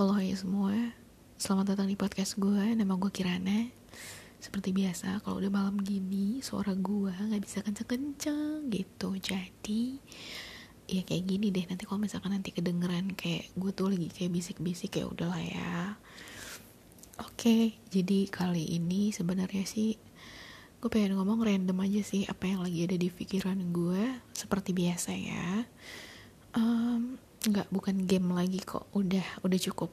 Halo hai semua, selamat datang di podcast gue, nama gue Kirana. Seperti biasa, kalau udah malam gini, suara gue gak bisa kenceng-kenceng gitu. Jadi, ya kayak gini deh, nanti kalau misalkan nanti kedengeran kayak gue tuh lagi kayak bisik-bisik ya udahlah ya. Oke, jadi kali ini sebenarnya sih gue pengen ngomong random aja sih apa yang lagi ada di pikiran gue seperti biasa ya. Um, nggak bukan game lagi kok. Udah udah cukup.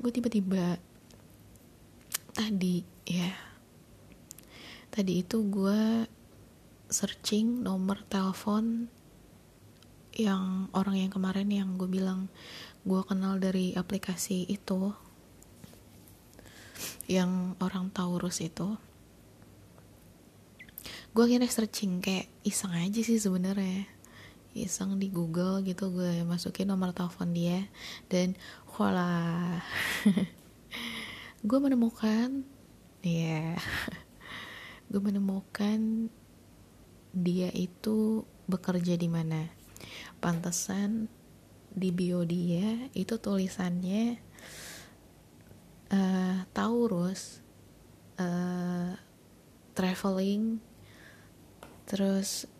Gue tiba-tiba tadi ya. Tadi itu gue searching nomor telepon yang orang yang kemarin yang gue bilang gue kenal dari aplikasi itu. Yang orang Taurus itu. Gue akhirnya searching kayak iseng aja sih sebenarnya iseng di Google gitu gue masukin nomor telepon dia dan voila. Gue menemukan ya yeah, gue menemukan dia itu bekerja di mana. Pantesan di bio dia itu tulisannya uh, Taurus uh, traveling terus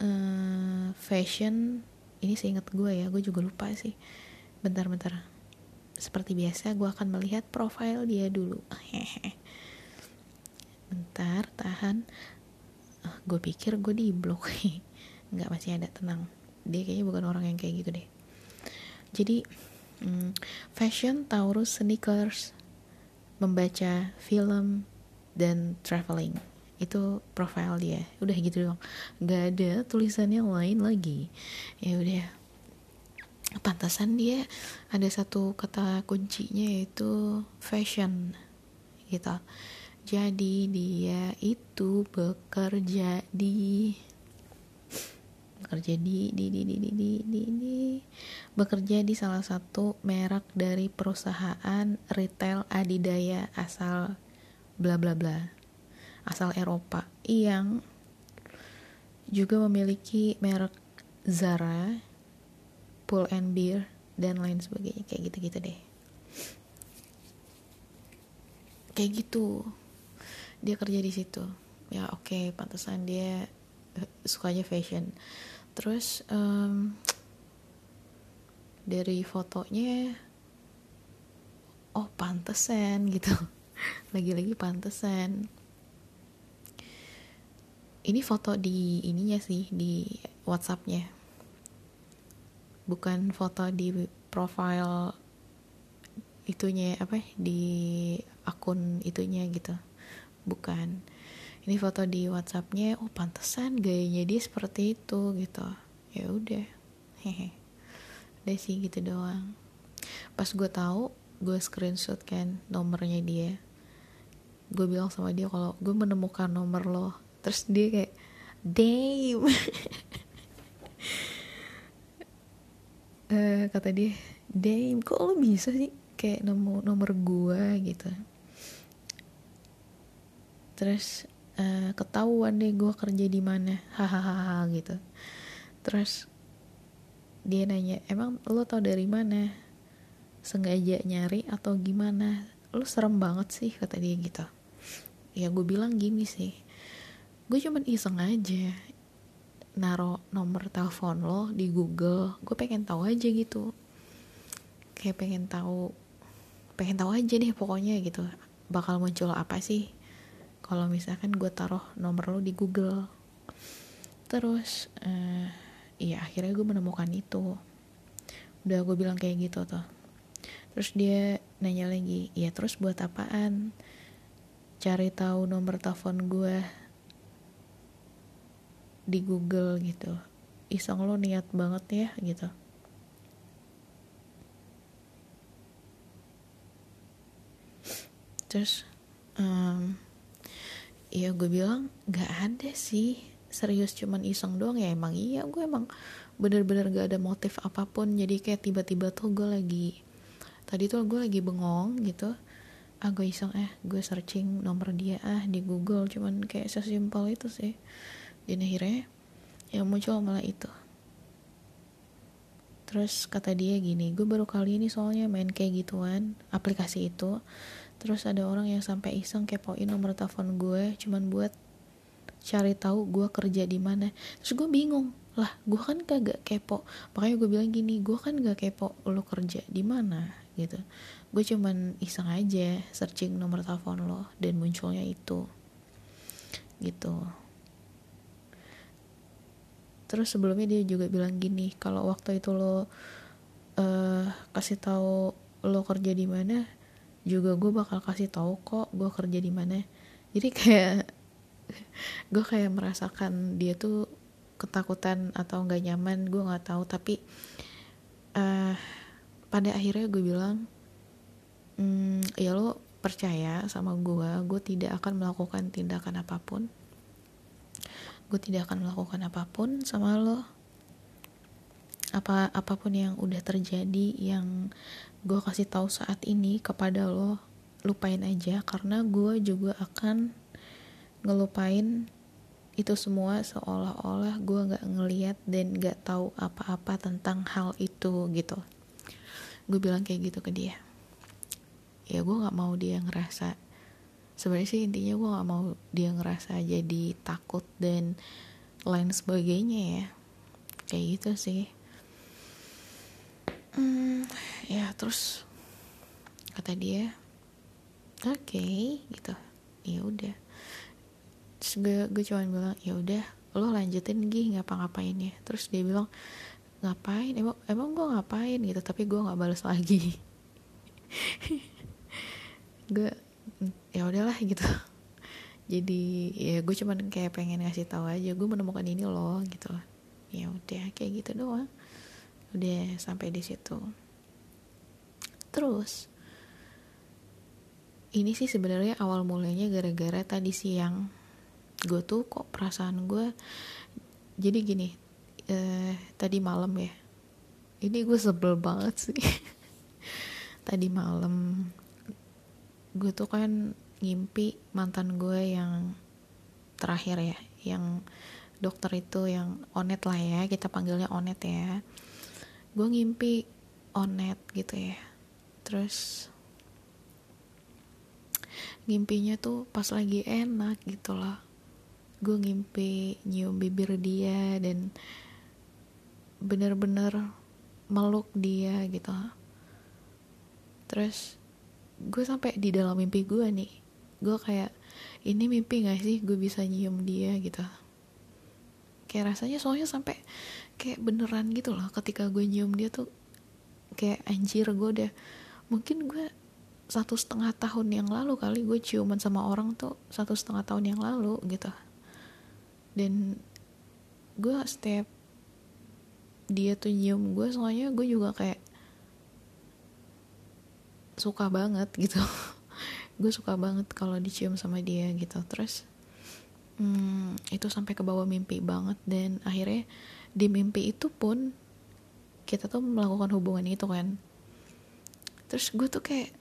uh, fashion ini seingat gue ya gue juga lupa sih. Bentar-bentar seperti biasa gue akan melihat profil dia dulu. Bentar tahan. Uh, gue pikir gue di blok. Nggak masih ada tenang. Dia kayaknya bukan orang yang kayak gitu deh. Jadi um, fashion Taurus sneakers membaca film dan traveling itu profile dia. Udah gitu dong nggak ada tulisannya lain lagi. Ya udah. Pantasan dia ada satu kata kuncinya yaitu fashion gitu. Jadi dia itu bekerja di bekerja di di di di di di, di, di. Bekerja di salah satu merek dari perusahaan retail adidaya asal bla bla bla asal Eropa yang juga memiliki merek Zara, Pull and Bear dan lain sebagainya kayak gitu-gitu deh. Kayak gitu. Dia kerja di situ. Ya oke, okay, pantesan dia eh, sukanya fashion. Terus um, dari fotonya oh pantesan gitu. Lagi-lagi pantesan ini foto di ininya sih di WhatsAppnya. Bukan foto di profile itunya apa di akun itunya gitu. Bukan. Ini foto di WhatsAppnya oh pantesan gayanya dia seperti itu gitu. Ya udah. Hehe. Udah sih gitu doang. Pas gue tahu gue screenshot kan nomornya dia. Gue bilang sama dia kalau gue menemukan nomor lo terus dia kayak damn uh, kata dia damn kok lo bisa sih kayak nomor nomor gua gitu? Terus uh, ketahuan deh gua kerja di mana hahaha gitu. Terus dia nanya emang lo tau dari mana? Sengaja nyari atau gimana? Lo serem banget sih kata dia gitu. Ya gue bilang gini sih gue cuman iseng aja naro nomor telepon lo di Google. Gue pengen tahu aja gitu. Kayak pengen tahu pengen tahu aja deh pokoknya gitu bakal muncul apa sih kalau misalkan gue taruh nomor lo di Google. Terus uh, iya akhirnya gue menemukan itu. Udah gue bilang kayak gitu tuh. Terus dia nanya lagi ya terus buat apaan? Cari tahu nomor telepon gue di Google gitu. Iseng lo niat banget ya gitu. Terus um, ya gue bilang gak ada sih. Serius cuman iseng doang. Ya emang iya gue emang bener-bener gak ada motif apa pun. Jadi kayak tiba-tiba tuh gue lagi tadi tuh gue lagi bengong gitu. Ah gue iseng eh gue searching nomor dia ah di Google. Cuman kayak sesimpel itu sih dan akhirnya yang muncul malah itu. Terus kata dia gini gue baru kali ini soalnya main kayak gituan aplikasi itu. Terus ada orang yang sampai iseng kepoin nomor telepon gue cuman buat cari tahu gue kerja di mana. Terus gue bingung lah gue kan kagak kepo. Makanya gue bilang gini gue kan gak kepo lo kerja di mana gitu. Gue cuman iseng aja searching nomor telepon lo dan munculnya itu gitu terus sebelumnya dia juga bilang gini kalau waktu itu lo uh, kasih tahu lo kerja di mana juga gue bakal kasih tahu kok gue kerja di mana. Jadi kayak gue kayak merasakan dia tuh ketakutan atau nggak nyaman gue nggak tahu. Tapi uh, pada akhirnya gue bilang mm, ya lo percaya sama gue gue tidak akan melakukan tindakan apa pun gue tidak akan melakukan apa pun sama lo. Apa apa pun yang udah terjadi yang gue kasih tahu saat ini kepada lo lupain aja. Karena gue juga akan ngelupain itu semua seolah-olah gue nggak ngeliat dan nggak tahu apa-apa tentang hal itu gitu. Gue bilang kayak gitu ke dia. Ya gue nggak mau dia ngerasa sebenarnya sih intinya gue nggak mau dia ngerasa jadi takut dan lain sebagainya ya. Kayak gitu sih. Hmm, ya terus kata dia oke okay, gitu. Ya udah. Gue gue cuma bilang ya udah lo lanjutin gih ngapa-ngapain ya? Terus dia bilang ngapain? Emang emang gue ngapain? Gitu tapi gue nggak balas lagi. Gue ya udahlah gitu. Jadi ya gue cuman kayak pengen ngasih tahu aja gue menemukan ini loh gitu. Ya udah kayak gitu doang. Udah sampai di situ. Terus ini sih sebenarnya awal mulanya gara-gara tadi siang. Gue tuh kok perasaan gue jadi gini eh, tadi malam ya. Ini gue sebel banget sih. Tadi malam gue tuh kan ngimpi mantan gue yang terakhir ya yang dokter itu yang onet lah ya kita panggilnya onet ya. Gue ngimpi onet gitu ya. Terus ngimpinya tuh pas lagi enak gitu loh. Gue ngimpi nyium bibir dia dan bener-bener meluk dia gitu. Terus gue sampai di dalam mimpi gue nih. Gue kayak ini mimpi gak sih gue bisa nyium dia? gitu. Kayak rasanya soalnya sampai kayak beneran gitu loh ketika gue nyium dia tuh kayak anjir gue udah mungkin gue satu setengah tahun yang lalu kali gue ciuman sama orang tuh satu setengah tahun yang lalu gitu. Dan gue setiap dia tuh nyium gue soalnya gue juga kayak suka banget gitu. Gue suka banget kalau dicium sama dia gitu. Terus hmm, itu sampai ke bawah mimpi banget dan akhirnya di mimpi itu pun kita tuh melakukan hubungan itu kan. Terus gue tuh kayak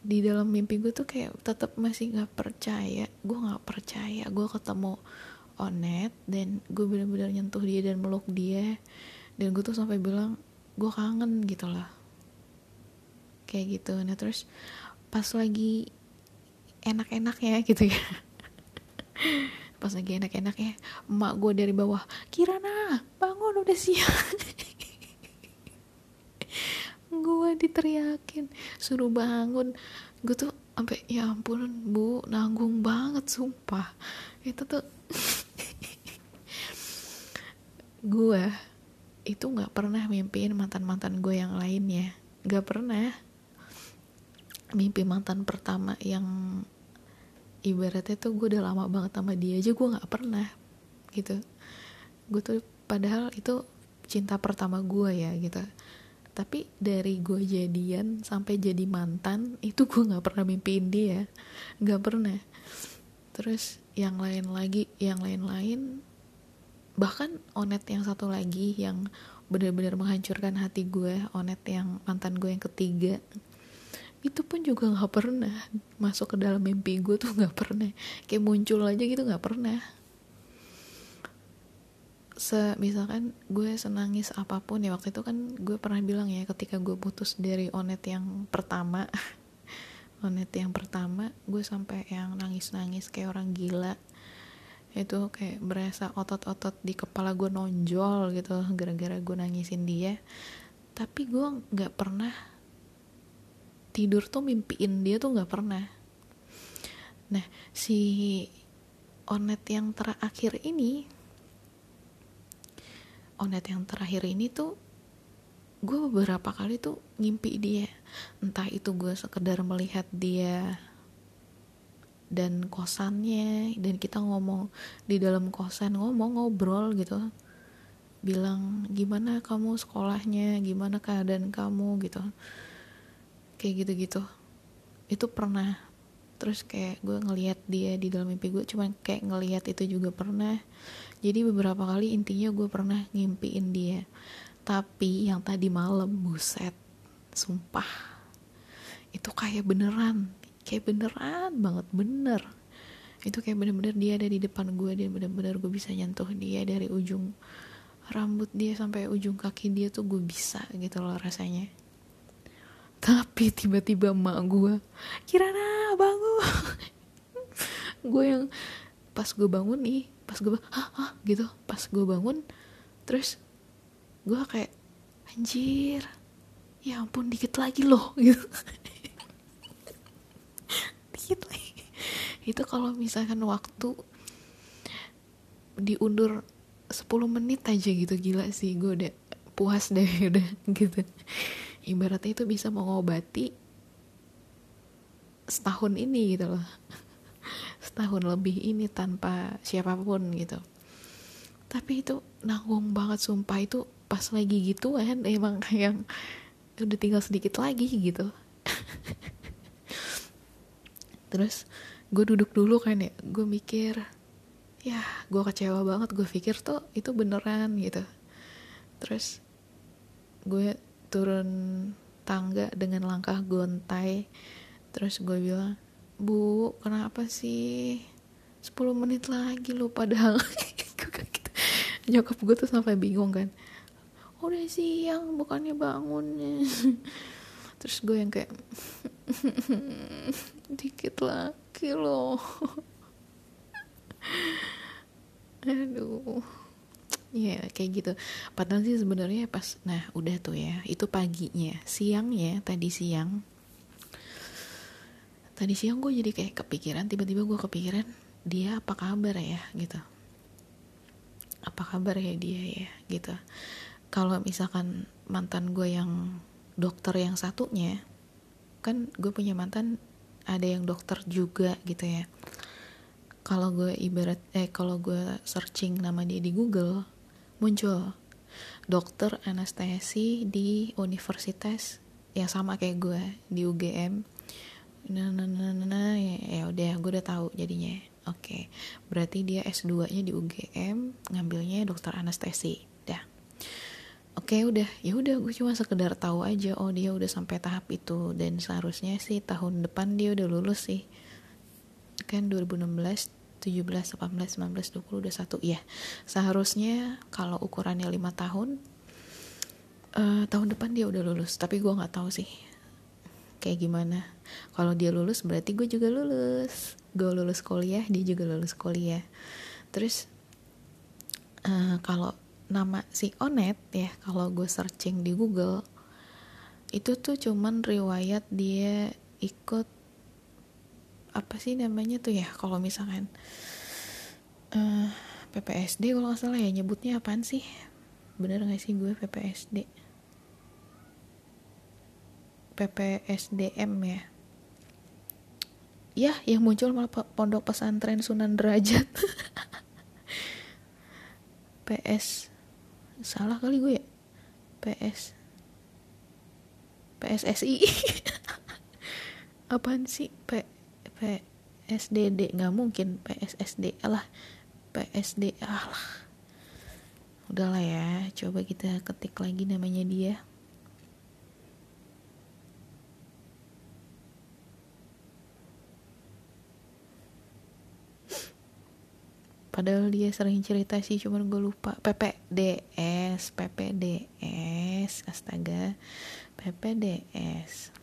di dalam mimpi gue tuh kayak tetap masih nggak percaya. Gue nggak percaya. Gue ketemu Onet dan gue bener-bener nyentuh dia dan meluk dia. Dan gue tuh sampai bilang gue kangen gitu lah kayak gitu. Nah terus pas lagi enak-enak ya gitu ya. Pas lagi enak-enak ya emak gue dari bawah Kirana bangun udah siang. Gue diteriakin suruh bangun. Gue tuh sampai ya ampun bu nanggung banget sumpah. Itu tuh gue itu nggak pernah mimpiin mantan mantan gue yang lainnya. Nggak pernah mimpi mantan pertama yang ibaratnya tuh gue udah lama banget sama dia aja gue nggak pernah gitu. Gue tuh padahal itu cinta pertama gue ya gitu. Tapi dari gue jadian sampai jadi mantan itu gue nggak pernah mimpiin dia nggak pernah. Terus yang lain lagi yang lain-lain bahkan onet yang satu lagi yang benar-benar menghancurkan hati gue onet yang mantan gue yang ketiga itu pun juga nggak pernah. Masuk ke dalam mimpi gue tuh nggak pernah. Kayak muncul aja gitu nggak pernah. Se misalkan gue senangis apa pun ya waktu itu kan gue pernah bilang ya ketika gue putus dari onet yang pertama onet yang pertama gue sampai yang nangis nangis kayak orang gila. Itu kayak berasa otot-otot di kepala gue nonjol gitu gara-gara gue nangisin dia. Tapi gue nggak pernah tidur tuh mimpiin dia tuh nggak pernah. Nah si onet yang terakhir ini onet yang terakhir ini tuh gue beberapa kali tuh ngimpi dia. Entah itu gue sekedar melihat dia dan kosannya dan kita ngomong di dalam kosan ngomong ngobrol gitu. Bilang gimana kamu sekolahnya? Gimana keadaan kamu? gitu kayak gitu-gitu. Itu pernah. Terus kayak gue ngelihat dia di dalam mimpi gue cuma kayak ngelihat itu juga pernah. Jadi beberapa kali intinya gue pernah ngimpiin dia. Tapi yang tadi malam buset sumpah. Itu kayak beneran kayak beneran banget bener. Itu kayak bener-bener dia ada di depan gue dan bener-bener gue bisa nyentuh dia dari ujung rambut dia sampai ujung kaki dia tuh gue bisa gitu loh rasanya tapi tiba-tiba emak gue Kirana bangun. Gue yang pas gue bangun nih pas gue hah, hah? gitu. Pas gue bangun terus gue kayak anjir ya ampun dikit lagi loh. Gitu. Dikit lagi. Itu kalau misalkan waktu diundur 10 menit aja gitu gila sih. Gue udah puas deh udah gitu ibaratnya itu bisa mengobati setahun ini gitu loh. Setahun lebih ini tanpa siapa pun gitu. Tapi itu nanggung banget sumpah. Itu pas lagi gitu kan emang yang udah tinggal sedikit lagi gitu. Terus gue duduk dulu kan ya. Gue mikir ya gue kecewa banget. Gue pikir tuh itu beneran gitu. Terus gue turun tangga dengan langkah gontai. Terus gue bilang bu kenapa sih? 10 menit lagi lo padahal. Nyokap gue tuh sampai bingung kan. Udah siang bukannya bangunnya terus gue yang kayak dikit lagi loh. Aduh ya yeah, kayak gitu. Padahal sih sebenarnya pas nah udah tuh ya itu paginya siangnya tadi siang. Tadi siang gue jadi kayak kepikiran tiba-tiba gue kepikiran dia apa kabar ya? Gitu. Apa kabar ya dia ya? Gitu. Kalau misalkan mantan gue yang dokter yang satunya kan gue punya mantan ada yang dokter juga gitu ya. Kalau gue ibarat eh kalau gue searching nama dia di Google muncul. Dokter anestesi di universitas yang sama kayak gue di UGM nah nah nah nah, nah ya, ya udah gue udah tahu jadinya. Oke berarti dia S2 nya di UGM ngambilnya dokter anestesi. Dah. Oke udah. Ya udah gue cuma sekedar tahu aja oh dia udah sampai tahap itu. Dan seharusnya sih tahun depan dia udah lulus sih. Kan 2016 17 18 19 20 udah satu. Ya seharusnya kalau ukurannya 5 tahun uh, tahun depan dia udah lulus. Tapi gue nggak tahu sih kayak gimana. Kalau dia lulus berarti gue juga lulus. Gue lulus kuliah dia juga lulus kuliah. Terus uh, kalau nama si Onet ya kalau gue searching di Google itu tuh cuman riwayat dia ikut apa sih namanya tuh ya kalau misalkan uh, eh, PPSD kalau nggak salah ya nyebutnya apaan sih? Bener gak sih gue PPSD PPSDM ya? Ya yang muncul malah pondok pesantren Sunan Derajat. PS salah kali gue ya? PS PSSI apaan sih? P PSDD nggak mungkin PSSD alah PSD alah udahlah ya coba kita ketik lagi namanya dia. Padahal dia sering cerita sih cuman gue lupa. PPDS PPDS astaga. PPDS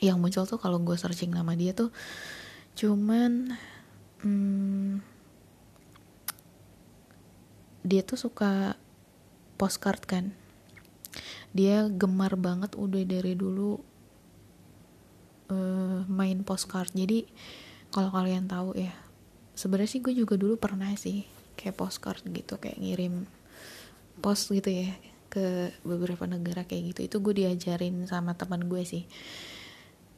yang muncul tuh kalau gue searching nama dia tuh cuman hmm, dia tuh suka postcard kan. Dia gemar banget udah dari dulu uh, main postcard. Jadi kalau kalian tahu ya sebenarnya sih gue juga dulu pernah sih kayak postcard gitu kayak ngirim post gitu ya ke beberapa negara kayak gitu. Itu gue diajarin sama teman gue sih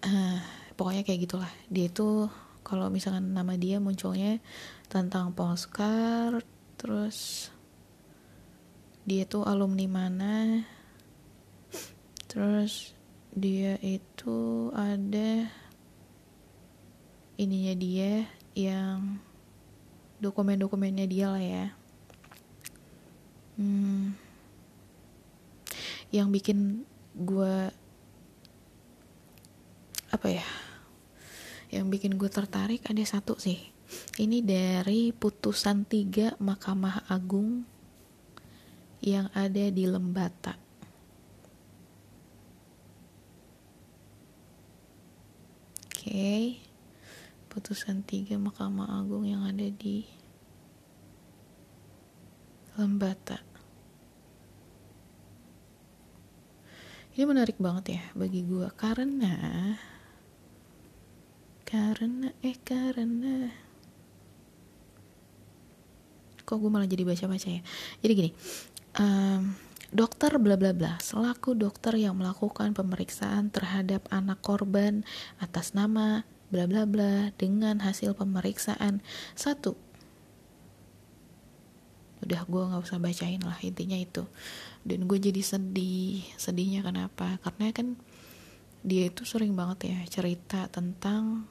uh, pokoknya kayak gitulah. Dia itu kalau misalkan nama dia munculnya tentang postcard terus dia tuh alumni mana? Terus dia itu ada ininya dia yang dokumen-dokumennya dia lah ya. Hmm, yang bikin gue apa ya yang bikin gue tertarik ada satu sih. Ini dari putusan tiga Mahkamah Agung yang ada di Lembata. Oke. Okay. putusan tiga Mahkamah Agung yang ada di Lembata. Ini menarik banget ya bagi gue karena karena eh karena. Kok gue malah jadi baca-baca ya? Jadi gini um, dokter bla bla bla selaku dokter yang melakukan pemeriksaan terhadap anak korban atas nama bla bla bla dengan hasil pemeriksaan. Satu udah gue nggak usah bacain lah intinya itu. Dan gue jadi sedih sedihnya kenapa? Karena kan dia itu sering banget ya cerita tentang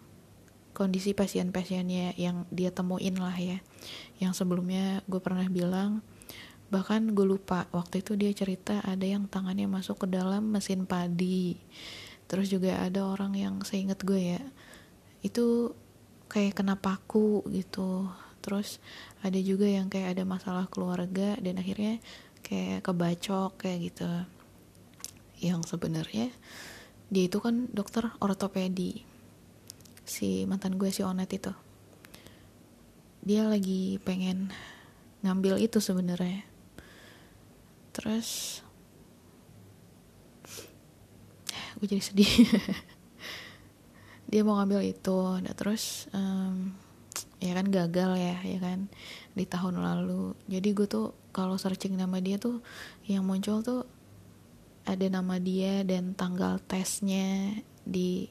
kondisi pasien-pasiennya yang dia temuin lah ya. Yang sebelumnya gue pernah bilang bahkan gue lupa waktu itu dia cerita ada yang tangannya masuk ke dalam mesin padi. Terus juga ada orang yang seingat gue ya itu kayak kena paku gitu. Terus ada juga yang kayak ada masalah keluarga dan akhirnya kayak kebacok kayak gitu. Yang sebenarnya dia itu kan dokter ortopedi si mantan gue si Onet itu. Dia lagi pengen ngambil itu sebenarnya. Terus gue jadi sedih. Dia mau ngambil itu. Nah terus um, ya kan gagal ya ya kan di tahun lalu. Jadi gue tuh kalau searching nama dia tuh yang muncul tuh ada nama dia dan tanggal tesnya di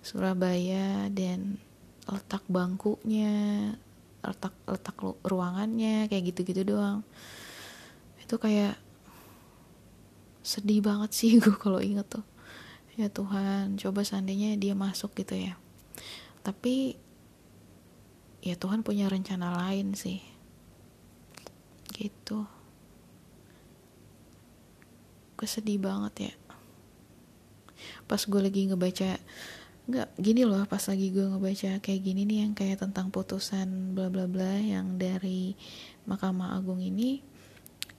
Surabaya dan letak bangkunya letak letak ruangannya kayak gitu-gitu doang. Itu kayak sedih banget sih gue kalau inget tuh. Ya Tuhan coba seandainya dia masuk gitu ya. Tapi ya Tuhan punya rencana lain sih. Gitu. Gue sedih banget ya. Pas gue lagi ngebaca nggak gini loh pas lagi gue ngebaca kayak gini nih yang kayak tentang putusan bla bla bla yang dari Mahkamah Agung ini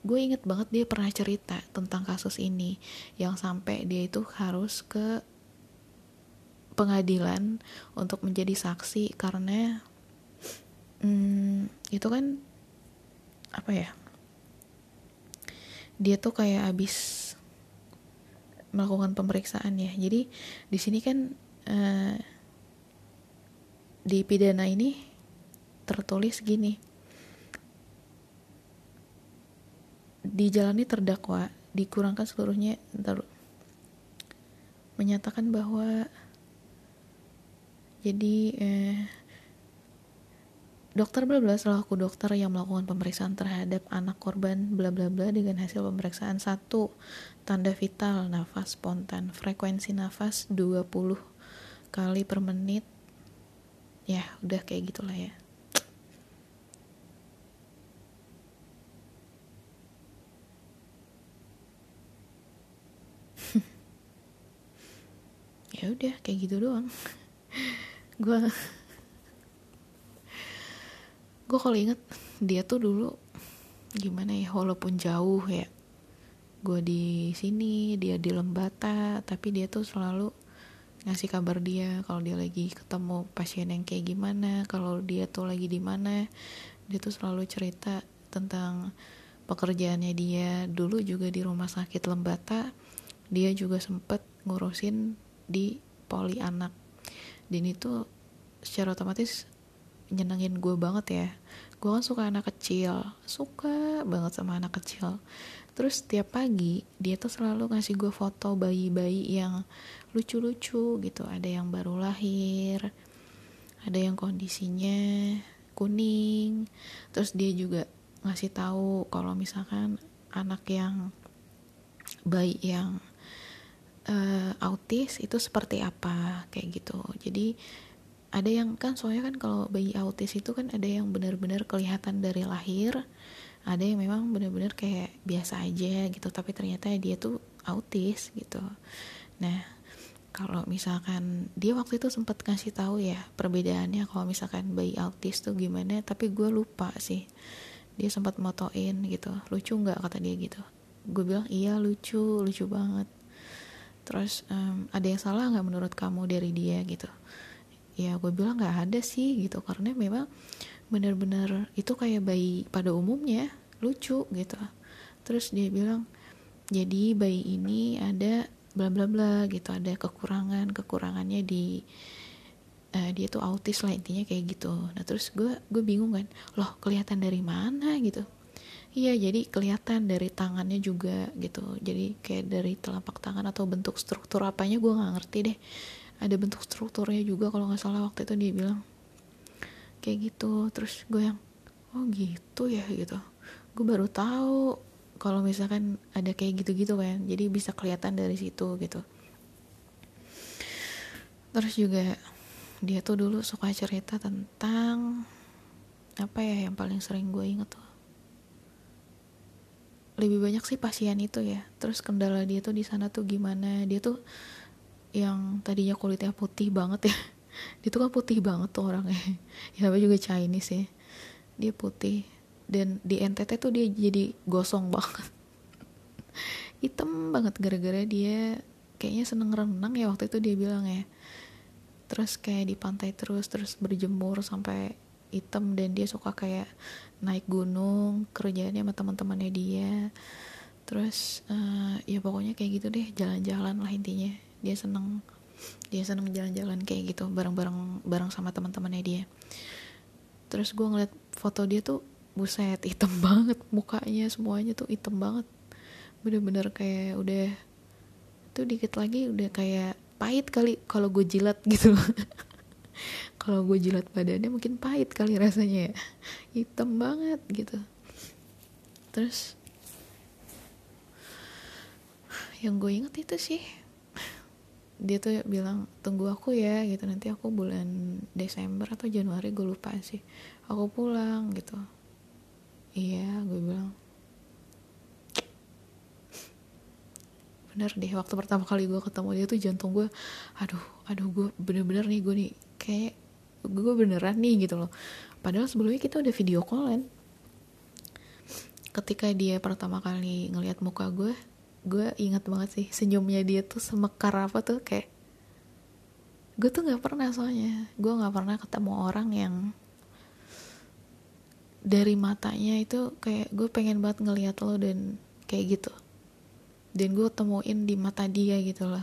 gue inget banget dia pernah cerita tentang kasus ini yang sampai dia itu harus ke pengadilan untuk menjadi saksi karena hmm, itu kan apa ya dia tuh kayak abis melakukan pemeriksaan ya. Jadi di sini kan uh, di pidana ini tertulis gini. Dijalani terdakwa dikurangkan seluruhnya ntar menyatakan bahwa jadi eh, dokter bla bla selaku dokter yang melakukan pemeriksaan terhadap anak korban bla bla bla dengan hasil pemeriksaan satu tanda vital nafas spontan frekuensi nafas 20 kali per menit. Ya udah kayak gitulah ya. Ya udah kayak gitu doang. Gue gue kalau inget dia tuh dulu gimana ya walaupun jauh ya gue di sini dia di Lembata tapi dia tuh selalu ngasih kabar dia kalau dia lagi ketemu pasien yang kayak gimana kalau dia tuh lagi di mana. Dia tuh selalu cerita tentang pekerjaannya dia. Dulu juga di rumah sakit Lembata dia juga sempet ngurusin di poli anak. Dan itu secara otomatis nyenengin gue banget ya. Gue kan suka anak kecil suka banget sama anak kecil terus tiap pagi dia tuh selalu ngasih gue foto bayi-bayi yang lucu-lucu gitu. Ada yang baru lahir ada yang kondisinya kuning. Terus dia juga ngasih tahu kalau misalkan anak yang bayi yang uh, autis itu seperti apa kayak gitu. Jadi ada yang kan soalnya kan kalau bayi autis itu kan ada yang benar-benar kelihatan dari lahir ada yang memang benar-benar kayak biasa aja gitu tapi ternyata dia tuh autis gitu. Nah kalau misalkan dia waktu itu sempat ngasih tahu ya perbedaannya kalau misalkan bayi autis tuh gimana tapi gue lupa sih. Dia sempat motoin gitu lucu nggak? kata dia gitu. Gue bilang iya lucu lucu banget. Terus um, ada yang salah nggak menurut kamu dari dia? gitu. Ya gue bilang nggak ada sih gitu. Karena memang benar-benar itu kayak bayi pada umumnya lucu gitu. Terus dia bilang jadi bayi ini ada bla bla bla gitu ada kekurangan kekurangannya di uh, dia tuh autis lah intinya kayak gitu. Nah terus gue gue bingung kan loh kelihatan dari mana gitu? Iya jadi kelihatan dari tangannya juga gitu jadi kayak dari telapak tangan atau bentuk struktur apanya gue nggak ngerti deh. Ada bentuk strukturnya juga kalau nggak salah waktu itu dia bilang kayak gitu. Terus gue yang oh gitu ya gitu. Gue baru tahu kalau misalkan ada kayak gitu-gitu kan jadi bisa kelihatan dari situ gitu. Terus juga dia tuh dulu suka cerita tentang apa ya yang paling sering gue inget tuh. Lebih banyak sih pasien itu ya. Terus kendala dia tuh di sana tuh gimana. Dia tuh yang tadinya kulitnya putih banget ya dia tuh kan putih banget tuh orangnya. Ya tapi juga Chinese ya. Dia putih. Dan di NTT tuh dia jadi gosong banget. Hitam banget gara-gara dia kayaknya seneng renang ya waktu itu dia bilang ya. Terus kayak di pantai terus terus berjemur sampai hitam dan dia suka kayak naik gunung kerjaannya sama teman-temannya dia. Terus uh, ya pokoknya kayak gitu deh jalan-jalan lah intinya. Dia seneng dia seneng jalan-jalan kayak gitu bareng-bareng bareng sama teman-temannya dia. Terus gue ngeliat foto dia tuh buset hitam banget mukanya semuanya tuh hitam banget. Bener-bener kayak udah tuh dikit lagi udah kayak pahit kali kalau gue jilat gitu. Kalau gue jilat badannya mungkin pahit kali rasanya ya. Hitam banget gitu. Terus yang gue inget itu sih dia tuh bilang tunggu aku ya gitu. Nanti aku bulan Desember atau Januari gue lupa sih. Aku pulang gitu. Iya gue bilang. Bener deh waktu pertama kali gue ketemu dia tuh jantung gue aduh aduh gue bener-bener nih gue nih kayak gue beneran nih gitu loh. Padahal sebelumnya kita udah video callan. Ketika dia pertama kali ngelihat muka gue gue ingat banget sih senyumnya dia tuh semekar apa tuh kayak gue tuh nggak pernah soalnya gue nggak pernah ketemu orang yang dari matanya itu kayak gue pengen banget ngeliat lo dan kayak gitu. Dan gue temuin di mata dia gitu loh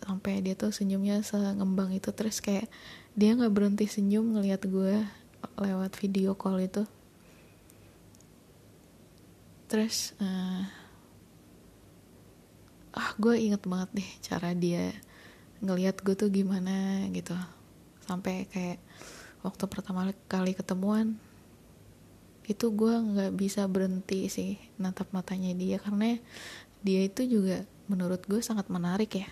sampai dia tuh senyumnya sengembang itu terus kayak dia nggak berhenti senyum ngeliat gue lewat video call itu terus uh, ah gue inget banget deh cara dia ngelihat gue tuh gimana gitu. Sampai kayak waktu pertama kali ketemuan itu gue nggak bisa berhenti sih natap matanya dia. Karena dia itu juga menurut gue sangat menarik ya.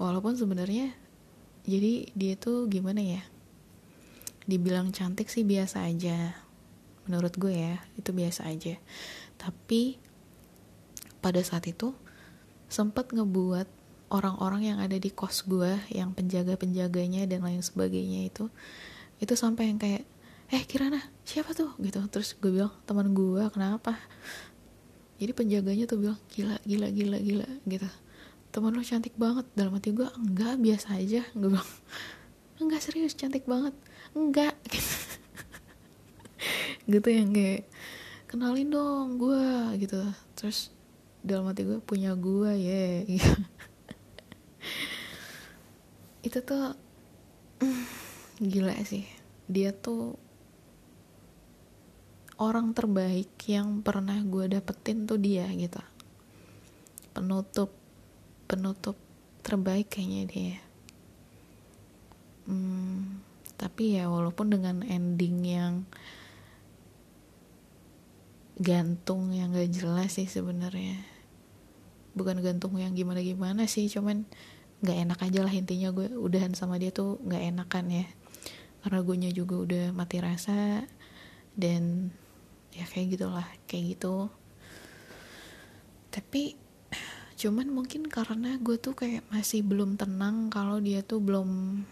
Walaupun sebenarnya jadi dia tuh gimana ya? Dibilang cantik sih biasa aja menurut gue ya itu biasa aja. Tapi pada saat itu sempat ngebuat orang-orang yang ada di kos gue yang penjaga-penjaganya dan lain sebagainya itu itu sampai yang kayak eh Kirana siapa tuh? Gitu. Terus gue bilang teman gue kenapa? Jadi penjaganya tuh bilang gila gila gila gila gitu. Teman lo cantik banget. Dalam hati gue enggak biasa aja. Gue bilang enggak serius cantik banget. Enggak gitu, gitu yang kayak kenalin dong gue gitu terus dalam hati gue punya gue ya yeah. gitu. itu tuh gila sih dia tuh orang terbaik yang pernah gue dapetin tuh dia gitu penutup penutup terbaik kayaknya dia hmm, tapi ya walaupun dengan ending yang gantung yang gak jelas sih sebenarnya. Bukan gantung yang gimana gimana sih cuman nggak enak aja lah intinya. Gue udahan sama dia tuh nggak enakan ya. Karena gue juga udah mati rasa dan ya kayak gitulah kayak gitu. Tapi cuman mungkin karena gue tuh kayak masih belum tenang kalau dia tuh belum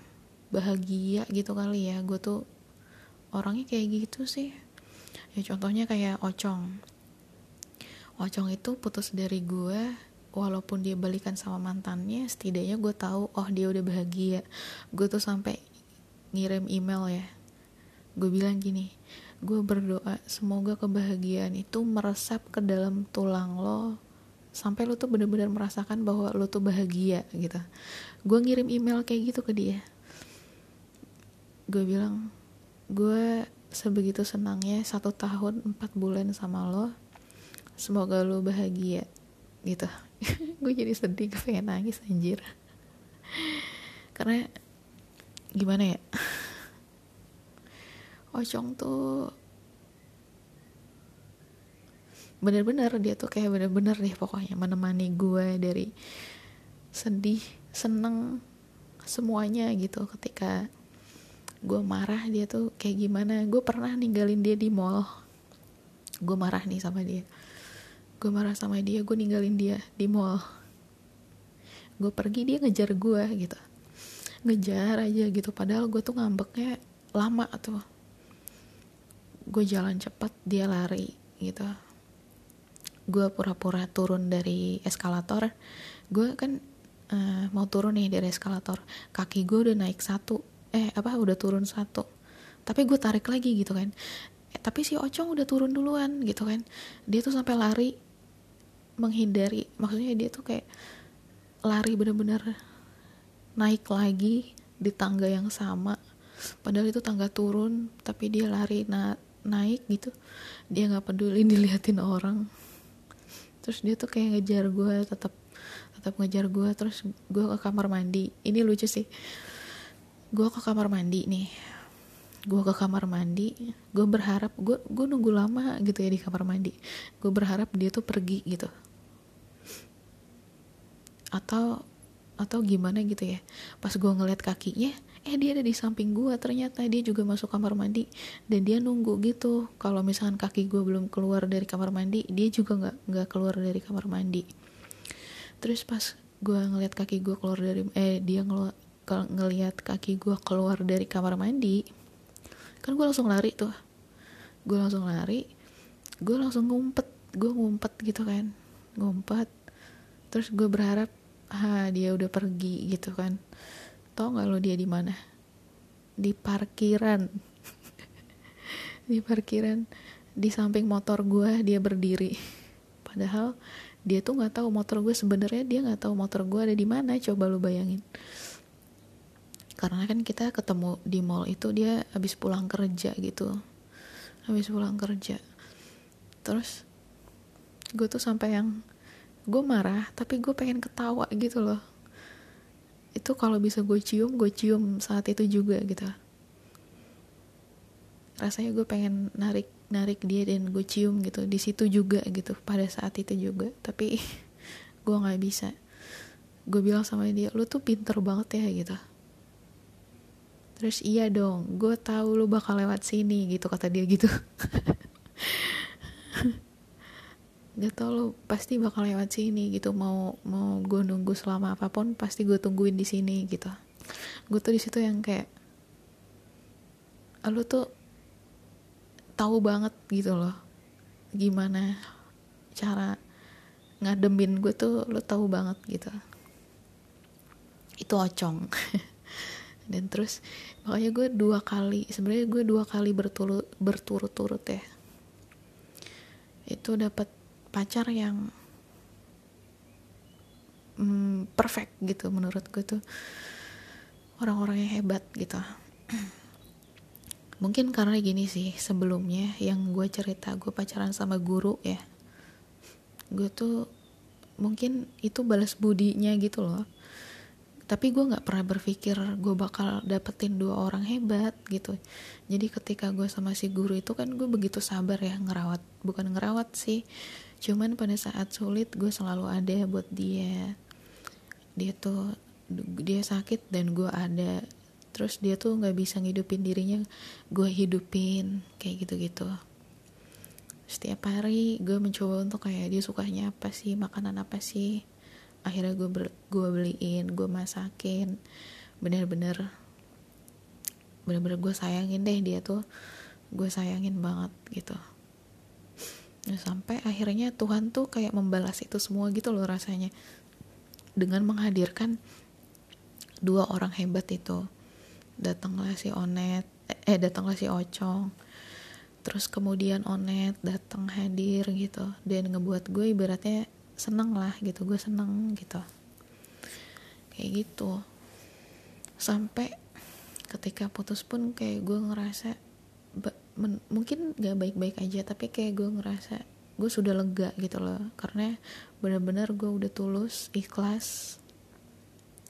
bahagia gitu kali ya. Gue tuh orangnya kayak gitu sih ya contohnya kayak Ocong. Ocong itu putus dari gue walaupun dia balikan sama mantannya setidaknya gue tahu oh dia udah bahagia. Gue tuh sampai ngirim email ya. Gue bilang gini gue berdoa semoga kebahagiaan itu meresap ke dalam tulang lo sampai lo tuh bener-bener merasakan bahwa lo tuh bahagia gitu. Gue ngirim email kayak gitu ke dia. Gue bilang gue sebegitu senangnya satu tahun empat bulan sama lo semoga lo bahagia gitu. Gue jadi sedih gue pengen nangis anjir. Karena gimana ya? Ocong tuh bener-bener dia tuh kayak bener-bener deh pokoknya menemani gue dari sedih seneng semuanya gitu ketika gue marah dia tuh kayak gimana. Gue pernah ninggalin dia di mall. Gue marah nih sama dia. Gue marah sama dia gue ninggalin dia di mall. Gue pergi dia ngejar gue gitu. Ngejar aja gitu padahal gue tuh ngambeknya lama tuh. Gue jalan cepat dia lari gitu. Gue pura-pura turun dari eskalator. Gue kan uh, mau turun nih dari eskalator. Kaki gue udah naik satu eh apa udah turun satu. Tapi gue tarik lagi gitu kan. Eh, tapi si Ocong udah turun duluan gitu kan. Dia tuh sampai lari menghindari. Maksudnya dia tuh kayak lari bener-bener naik lagi di tangga yang sama. Padahal itu tangga turun tapi dia lari nah naik gitu. Dia nggak peduli diliatin orang. Terus dia tuh kayak ngejar gue tetap tetap ngejar gue terus gue ke kamar mandi. Ini lucu sih gue ke kamar mandi nih. Gue ke kamar mandi gue berharap gue gue nunggu lama gitu ya di kamar mandi. Gue berharap dia tuh pergi gitu. Atau atau gimana gitu ya. Pas gue ngeliat kakinya eh dia ada di samping gue ternyata dia juga masuk kamar mandi. Dan dia nunggu gitu. Kalau misalkan kaki gue belum keluar dari kamar mandi dia juga nggak nggak keluar dari kamar mandi. Terus pas gue ngeliat kaki gue keluar dari eh dia ngel ngeliat kaki gue keluar dari kamar mandi kan gue langsung lari tuh. Gue langsung lari gue langsung ngumpet gue ngumpet gitu kan. Ngumpet terus gue berharap ah dia udah pergi gitu kan. Tau nggak lo dia di mana? Di parkiran. Di parkiran di samping motor gue dia berdiri. Padahal dia tuh nggak tahu motor gue sebenarnya dia nggak tahu motor gue ada di mana coba lo bayangin karena kan kita ketemu di mall itu dia habis pulang kerja gitu. Habis pulang kerja. Terus gue tuh sampai yang gue marah tapi gue pengen ketawa gitu loh. Itu kalau bisa gue cium gue cium saat itu juga gitu. Rasanya gue pengen narik narik dia dan gue cium gitu. Di situ juga gitu pada saat itu juga. Tapi gue nggak bisa. Gue bilang sama dia lu tuh pinter banget ya gitu terus iya dong gue tahu lu bakal lewat sini gitu kata dia gitu. Gak tau lo pasti bakal lewat sini gitu. Mau mau gue nunggu selama apa pun pasti gue tungguin di sini gitu. Gue tuh di situ yang kayak lu tuh tahu banget gitu loh. Gimana cara ngademin gue tuh lu tahu banget gitu. Itu ocong dan terus makanya gue dua kali sebenarnya gue dua kali berturut berturut-turut ya. Itu dapat pacar yang mm, perfect gitu menurut gue tuh. Orang-orang yang hebat gitu. Mungkin karena gini sih sebelumnya yang gue cerita gue pacaran sama guru ya. Gue tuh mungkin itu balas budinya gitu loh tapi gue nggak pernah berpikir gue bakal dapetin dua orang hebat gitu. Jadi ketika gue sama si guru itu kan gue begitu sabar ya ngerawat bukan ngerawat sih. Cuman pada saat sulit gue selalu ada buat dia. Dia tuh dia sakit dan gue ada. Terus dia tuh nggak bisa ngidupin dirinya gue hidupin kayak gitu gitu setiap hari gue mencoba untuk kayak dia sukanya apa sih makanan apa sih akhirnya gue ber, gue beliin gue masakin. Bener-bener bener-bener gue sayangin deh dia tuh. Gue sayangin banget gitu. Nah, sampai akhirnya Tuhan tuh kayak membalas itu semua gitu loh rasanya. Dengan menghadirkan dua orang hebat itu. Datanglah si Onet eh datanglah si Ocong. Terus kemudian Onet datang hadir gitu. Dan ngebuat gue ibaratnya seneng lah gitu gue seneng gitu. Kayak gitu. Sampai ketika putus pun kayak gue ngerasa mungkin gak baik-baik aja tapi kayak gue ngerasa gue sudah lega gitu loh. Karena benar-benar gue udah tulus ikhlas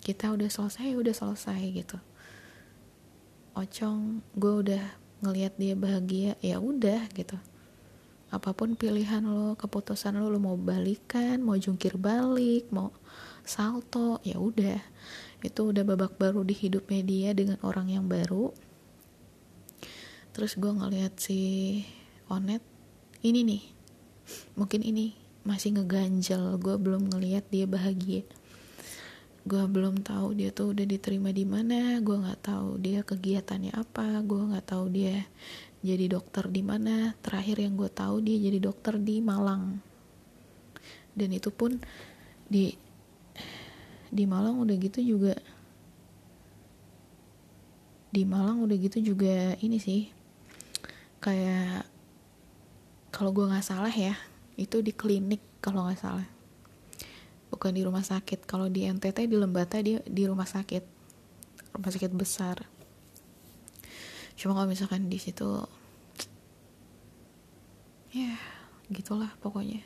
kita udah selesai udah selesai gitu. Ocong gue udah ngelihat dia bahagia ya udah gitu apa pun pilihan lo keputusan lo lo mau balikan mau jungkir balik mau salto ya udah. Itu udah babak baru di hidupnya dia dengan orang yang baru. Terus gue ngeliat si Onet ini nih. Mungkin ini masih ngeganjel gue belum ngeliat dia bahagia. Gue belum tahu dia tuh udah diterima di mana gue nggak tahu dia kegiatannya apa gue nggak tahu dia jadi dokter di mana? Terakhir yang gue tahu dia jadi dokter di Malang. Dan itu pun di di Malang udah gitu juga di Malang udah gitu juga ini sih kayak kalau gue nggak salah ya itu di klinik kalau nggak salah. Bukan di rumah sakit kalau di NTT di Lembata dia di rumah sakit rumah sakit besar cuma kalau misalkan di situ ya gitulah pokoknya.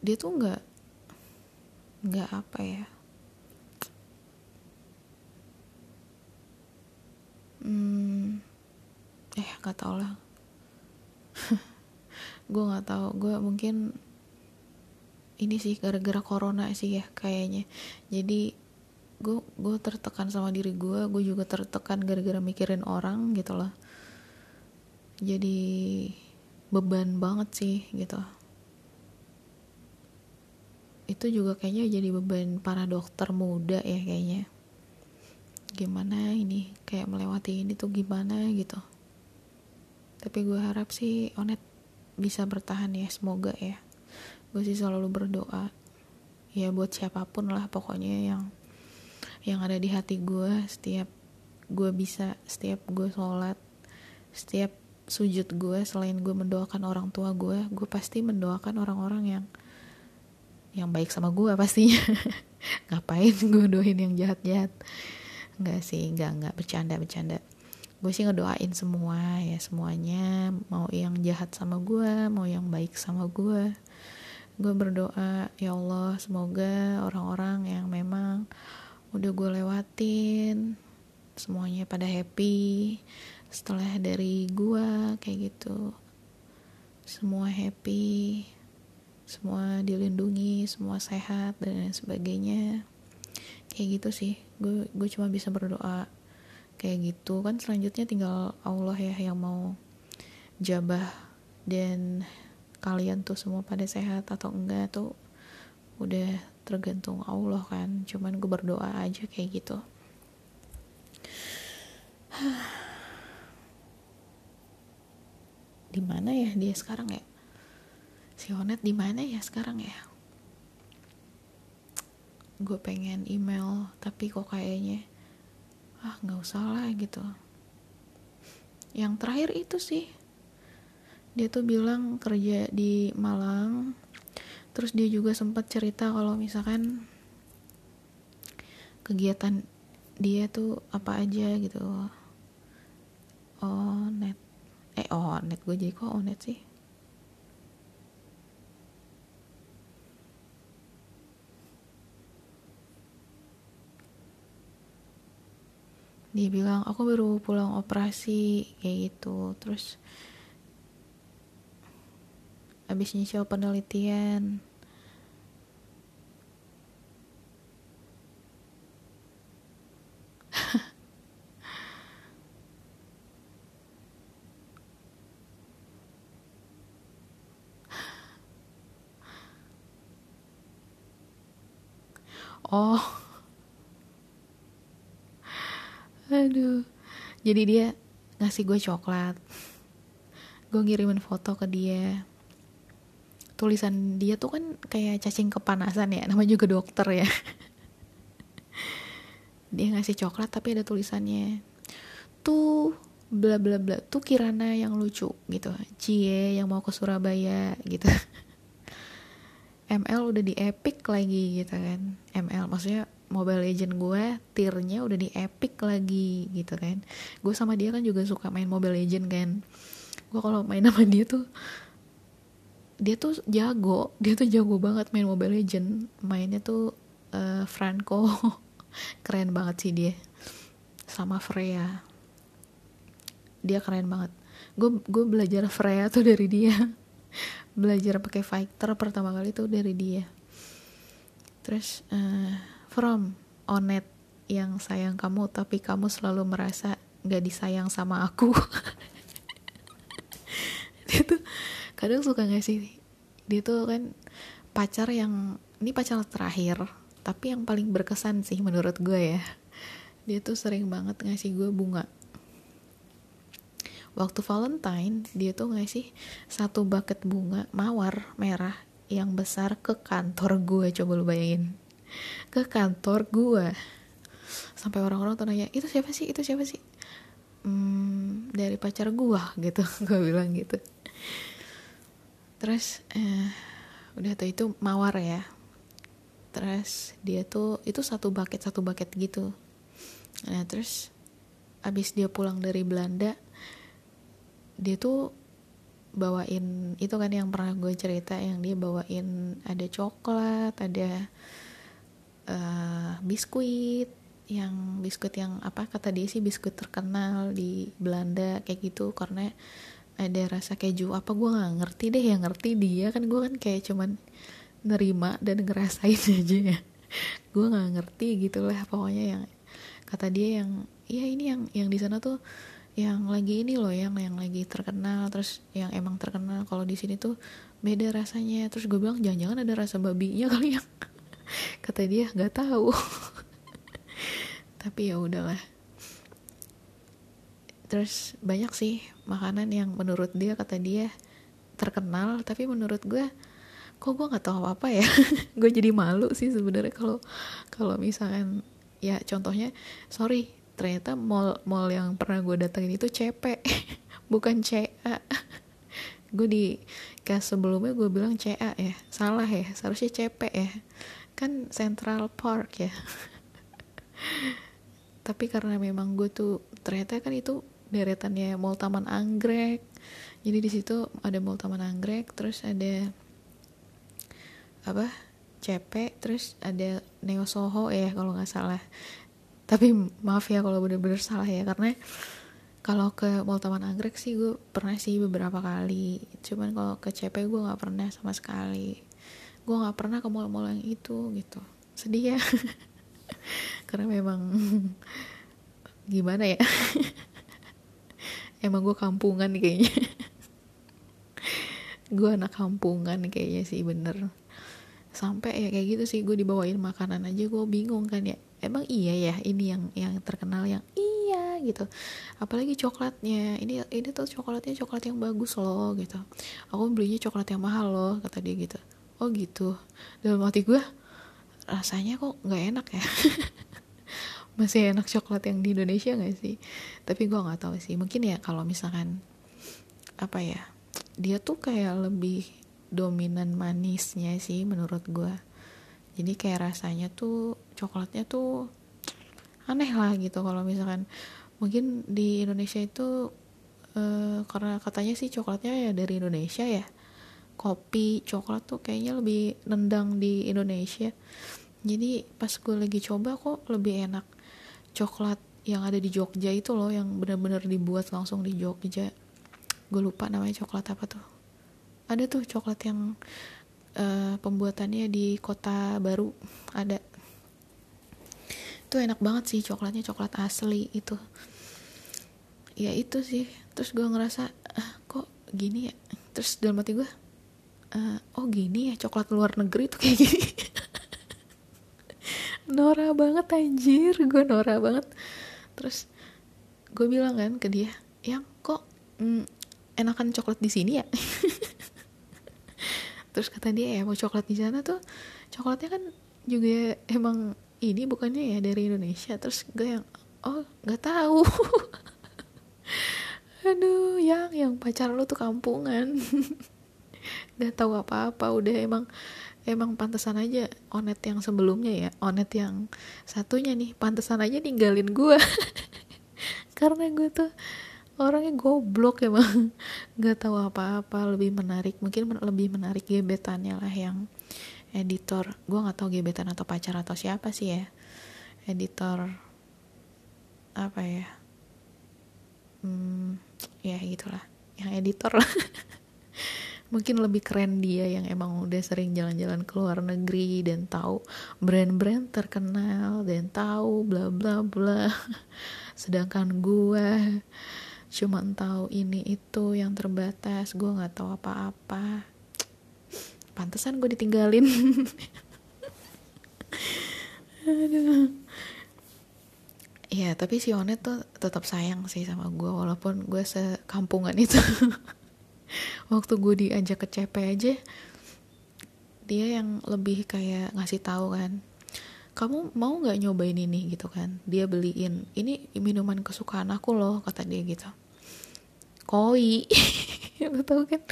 Dia tuh nggak nggak apa ya. Hmm eh nggak tau lah. Gue nggak tahu gue mungkin ini sih gara-gara corona sih ya kayaknya. Jadi gue gue tertekan sama diri gue gue juga tertekan gara-gara mikirin orang gitu loh. Jadi beban banget sih gitu. Itu juga kayaknya jadi beban para dokter muda ya kayaknya. Gimana ini kayak melewati ini tuh gimana gitu. Tapi gue harap sih Onet bisa bertahan ya semoga ya. Gue sih selalu berdoa ya buat siapa pun lah pokoknya yang yang ada di hati gue setiap gue bisa setiap gue sholat setiap sujud gue selain gue mendoakan orang tua gue gue pasti mendoakan orang-orang yang yang baik sama gue pastinya. Ngapain gue doain yang jahat-jahat? Nggak sih nggak nggak bercanda bercanda. Gue sih ngedoain semua ya semuanya. Mau yang jahat sama gue mau yang baik sama gue gue berdoa ya Allah semoga orang-orang yang memang udah gue lewatin semuanya pada happy. Setelah dari gue kayak gitu. Semua happy semua dilindungi semua sehat dan lain sebagainya. Kayak gitu sih gue gue cuma bisa berdoa kayak gitu. Kan selanjutnya tinggal Allah ya yang mau jabah dan kalian tuh semua pada sehat atau enggak tuh udah tergantung Allah kan. Cuman gue berdoa aja kayak gitu. Di mana ya dia sekarang ya? Si Onet di mana ya sekarang ya? Gue pengen email tapi kok kayaknya ah nggak usah lah gitu. Yang terakhir itu sih dia tuh bilang kerja di Malang terus dia juga sempat cerita kalau misalkan kegiatan dia tuh apa aja gitu. Oh net eh oh net gue jadi kok oh net sih? Dia bilang aku baru pulang operasi kayak gitu. Terus habis nyicil penelitian. Oh. Aduh. Jadi dia ngasih gue coklat. Gue ngirimin foto ke dia tulisan dia tuh kan kayak cacing kepanasan ya namanya juga dokter ya. Dia ngasih coklat tapi ada tulisannya tuh bla bla bla tuh Kirana yang lucu gitu. Cie yang mau ke Surabaya gitu. ML udah di epic lagi gitu kan. ML maksudnya Mobile Legend gue tiernya udah di epic lagi gitu kan. Gue sama dia kan juga suka main Mobile Legend kan. Gue kalau main sama dia tuh dia tuh jago dia tuh jago banget main Mobile Legend. Mainnya tuh uh, Franco. Keren banget sih dia. Sama Freya. Dia keren banget. Gue gue belajar Freya tuh dari dia. Belajar pakai fighter pertama kali tuh dari dia. Terus uh, from Onet yang sayang kamu tapi kamu selalu merasa gak disayang sama aku. Dia tuh kadang suka gak sih dia tuh kan pacar yang ini pacar terakhir tapi yang paling berkesan sih menurut gue ya. Dia tuh sering banget ngasih gue bunga. Waktu Valentine dia tuh ngasih satu bucket bunga mawar merah yang besar ke kantor gue. Coba lu bayangin. Ke kantor gue. Sampai orang-orang tuh nanya itu siapa sih? Itu siapa sih? Hmm, dari pacar gue gitu. Gue bilang gitu terus eh, udah tuh itu mawar ya. Terus dia tuh itu satu bucket satu bucket gitu. Nah terus abis dia pulang dari Belanda dia tuh bawain itu kan yang pernah gue cerita yang dia bawain ada coklat ada uh, biskuit yang biskuit yang apa kata dia sih biskuit terkenal di Belanda kayak gitu. Karena ada rasa keju apa gue nggak ngerti deh yang ngerti dia kan gue kan kayak cuman nerima dan ngerasain aja ya. Gue nggak ngerti gitulah pokoknya yang kata dia yang iya ini yang yang di sana tuh yang lagi ini loh yang yang lagi terkenal terus yang emang terkenal kalau di sini tuh beda rasanya. Terus gue bilang jangan-jangan ada rasa babinya kali yang kata dia nggak tahu. Tapi ya udahlah terus banyak sih makanan yang menurut dia kata dia terkenal. Tapi menurut gue kok gue nggak tahu apa apa ya? Gue jadi malu sih sebenarnya kalau kalau misalkan ya contohnya sorry ternyata mall mall yang pernah gue datengin itu CP bukan CA gue di kas sebelumnya gue bilang CA ya salah ya seharusnya CP ya. Kan Central Park ya. Tapi karena memang gue tuh ternyata kan itu deretannya Mall Taman Anggrek. Jadi di situ ada Mall Taman Anggrek terus ada apa CP terus ada Neo Soho ya kalau nggak salah. Tapi maaf ya kalau bener-bener salah ya karena kalau ke Mall Taman Anggrek sih gue pernah sih beberapa kali. Cuman kalau ke CP gue nggak pernah sama sekali. Gue nggak pernah ke mall-mall yang itu gitu. Sedih ya. Karena memang gimana ya emang gue kampungan kayaknya. Gue anak kampungan kayaknya sih bener. Sampai ya kayak gitu sih gue dibawain makanan aja gue bingung kan ya. Emang iya ya ini yang yang terkenal yang iya gitu. Apalagi coklatnya. Ini ini tuh coklatnya coklat yang bagus loh gitu. Aku belinya coklat yang mahal loh kata dia gitu. Oh gitu. Dalam hati gue rasanya kok nggak enak ya masih enak coklat yang di Indonesia gak sih? Tapi gue nggak tahu sih. Mungkin ya kalau misalkan apa ya dia tuh kayak lebih dominan manisnya sih menurut gue jadi kayak rasanya tuh coklatnya tuh aneh lah gitu kalau misalkan. Mungkin di Indonesia itu uh, karena katanya sih coklatnya ya dari Indonesia ya. Kopi coklat tuh kayaknya lebih nendang di Indonesia. Jadi pas gue lagi coba kok lebih enak coklat yang ada di Jogja itu loh yang benar-benar dibuat langsung di Jogja. Gue lupa namanya coklat apa tuh. Ada tuh coklat yang uh, pembuatannya di kota baru ada. Itu enak banget sih coklatnya coklat asli itu. Ya itu sih terus gue ngerasa ah, kok gini ya? Terus dalam hati gue uh, oh gini ya coklat luar negeri tuh kayak gini Nora banget anjir. Gue Nora banget. Terus gue bilang kan ke dia yang kok mm, enakan coklat di sini ya? Terus kata dia ya mau coklat di sana tuh coklatnya kan juga emang ini bukannya ya dari Indonesia. Terus gue yang oh nggak tahu. Aduh yang yang pacar lu tuh kampungan. Nggak tahu apa-apa udah emang emang pantesan aja onet yang sebelumnya ya onet yang satunya nih pantesan aja ninggalin gue karena gue tuh orangnya goblok emang. Nggak tahu apa-apa lebih menarik mungkin lebih menarik gebetannya lah yang editor. Gue nggak tahu gebetan atau pacar atau siapa sih ya. Editor apa ya hmm, ya gitulah yang editor lah mungkin lebih keren dia yang emang udah sering jalan-jalan ke luar negeri dan tahu brand-brand terkenal dan tahu bla bla bla. Sedangkan gue cuma tahu ini itu yang terbatas gue nggak tahu apa-apa. Pantesan gue ditinggalin. Aduh ya tapi si Onet tuh tetap sayang sih sama gue walaupun gue sekampungan itu waktu gue diajak ke CP aja dia yang lebih kayak ngasih tahu kan kamu mau nggak nyobain ini? Gitu kan. Dia beliin ini minuman kesukaan aku loh kata dia gitu. Koi. Lo tau kan?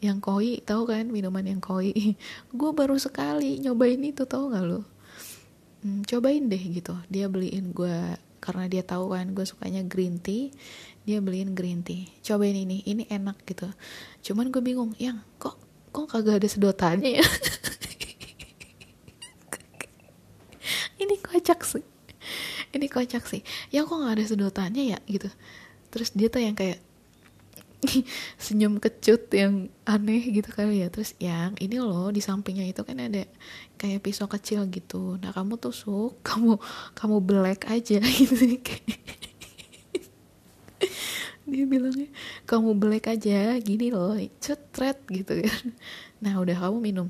Yang koi tahu kan minuman yang koi? Gue baru sekali nyobain itu tau nggak lo hmm, cobain deh gitu. Dia beliin gue karena dia tahu kan gue sukanya green tea dia beliin green tea. Cobain ini ini enak gitu. Cuman gue bingung yang kok kok kagak ada sedotannya ya ini kocak sih. Ini kocak sih. Ya kok nggak ada sedotannya ya? Gitu. Terus dia tuh yang kayak senyum kecut yang aneh gitu kali ya. Terus yang ini loh di sampingnya itu kan ada kayak pisau kecil gitu. Nah kamu tusuk kamu kamu black aja. Gitu dia bilangnya kamu black aja gini loh cetret gitu kan. Nah udah kamu minum.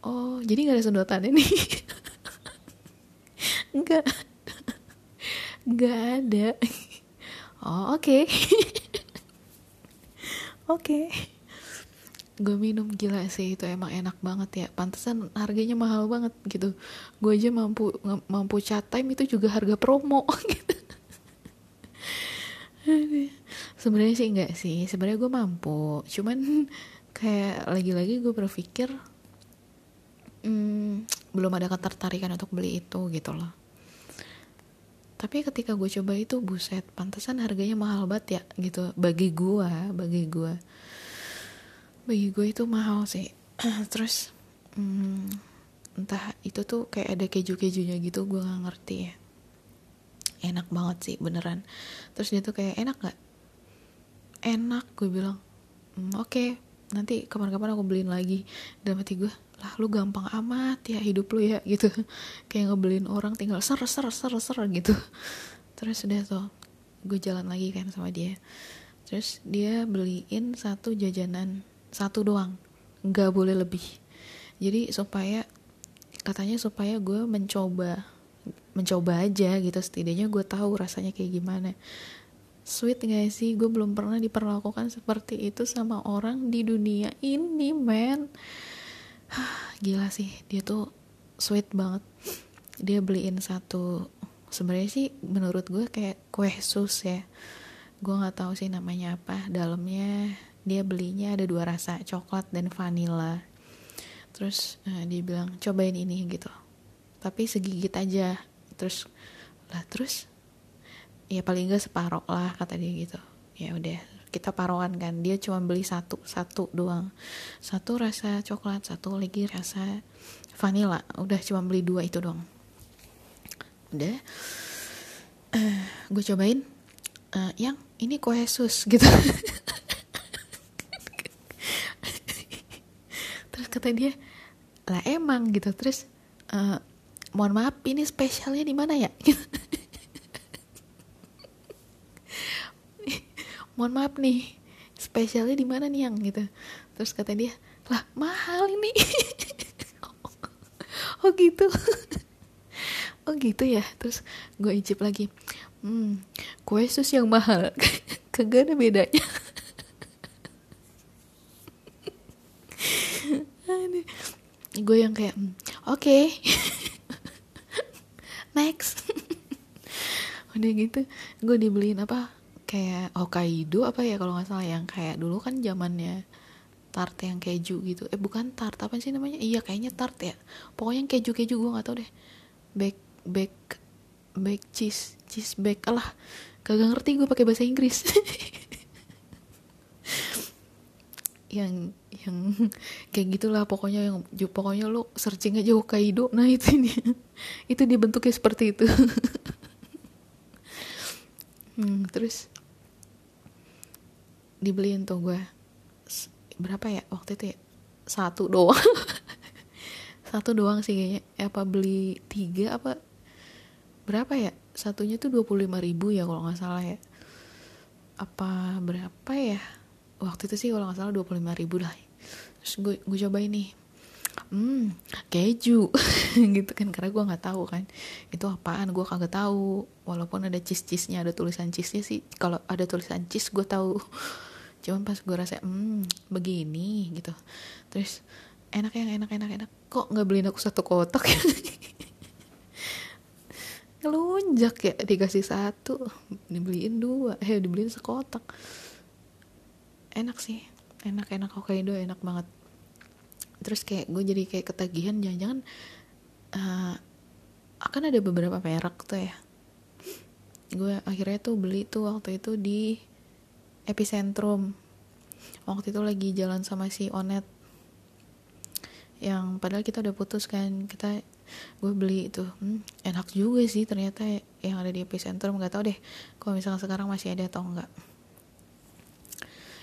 Oh jadi nggak ada sedotan ini nggak. Nggak ada. Oh oke. Okay oke. Okay. gue minum gila sih itu emang enak banget ya. Pantesan harganya mahal banget gitu. Gue aja mampu mampu chat time itu juga harga promo gitu sebenarnya sih enggak sih. Sebenarnya gue mampu. Cuman kayak lagi-lagi gue berpikir hmm, belum ada ketertarikan untuk beli itu gitu loh. Tapi ketika gue coba itu buset pantesan harganya mahal banget ya gitu. Bagi gue bagi gue bagi gue itu mahal sih. Terus hmm, entah itu tuh kayak ada keju kejunya gitu gue nggak ngerti ya enak banget sih beneran. Terus dia tuh kayak enak gak enak gue bilang. Hmm, oke okay, nanti kapan-kapan aku beliin lagi. Dalam hati gue lah lu gampang amat ya hidup lu ya gitu. Kayak ngebeliin orang tinggal ser ser ser ser gitu. Terus udah tuh gue jalan lagi kan sama dia. Terus dia beliin satu jajanan satu doang. Nggak boleh lebih. Jadi supaya katanya supaya gue mencoba mencoba aja gitu. Setidaknya gue tahu rasanya kayak gimana. Sweet gak sih? Gue belum pernah diperlakukan seperti itu sama orang di dunia ini men. Gila sih. Dia tuh sweet banget. Dia beliin satu sebenarnya sih menurut gue kayak kue sus ya. Gue nggak tahu sih namanya apa. Dalamnya dia belinya ada dua rasa coklat dan vanilla. Terus uh, dia bilang cobain ini gitu. Tapi segigit aja terus lah terus? Ya paling gak separoh lah kata dia gitu. Ya udah kita paruan kan. Dia cuma beli satu satu doang. Satu rasa coklat satu lagi rasa vanilla. Udah cuma beli dua itu doang. Udah. Uh, gue cobain. Uh, yang ini kue sus gitu. Terus kata dia lah emang gitu. Terus uh, mohon maaf ini spesialnya di mana ya? Mohon maaf nih spesialnya di mana nih yang? Gitu. Terus kata dia lah mahal ini. Oh gitu. Oh gitu ya. Terus gue icip lagi hmm kue sus yang mahal. Kagak ada bedanya. Gue yang kayak hmm, oke. okay. Next. Udah gitu gue dibeliin apa kayak Hokkaido apa ya kalau nggak salah yang kayak dulu kan zamannya tart yang keju gitu. Eh bukan tart apa sih namanya? Iya kayaknya tart ya. Pokoknya yang keju keju gue nggak tau deh. Bake bake bake cheese cheese bake lah kagak ngerti gue pakai bahasa Inggris. Yang yang kayak gitulah pokoknya yang pokoknya lo searching aja Hokkaido. Nah itu ini. Itu dibentuknya seperti itu. Hmm, terus dibeliin tuh gue berapa ya waktu itu ya? Satu doang. Satu doang sih kayaknya. Eh, apa beli tiga apa? Berapa ya? Satunya tuh dua puluh lima ribu ya kalau nggak salah ya. Apa berapa ya? Waktu itu sih kalau nggak salah dua puluh lima ribu lah terus gue gue cobain nih. Hmm keju. Gitu kan karena gue nggak tahu kan itu apaan? Gue kagak tahu. Walaupun ada cheese cheese nya ada tulisan cheese nya sih kalau ada tulisan cheese gue tahu. Cuman pas gue rasa hmm begini gitu. Terus enak yang enak enak enak. Kok nggak beliin aku satu kotak? Ngelunjak ya dikasih satu. Dibeliin dua. Eh dibeliin sekotak. Enak sih enak enak Hokkaido enak banget. Terus kayak gue jadi kayak ketagihan jangan-jangan uh, akan ada beberapa merek tuh ya. Gue akhirnya tuh beli tuh waktu itu di epicentrum. Waktu itu lagi jalan sama si Onet. Yang padahal kita udah putus kan kita gue beli itu. Hmm, enak juga sih ternyata yang ada di epicentrum. Nggak tau deh kalau misalnya sekarang masih ada atau enggak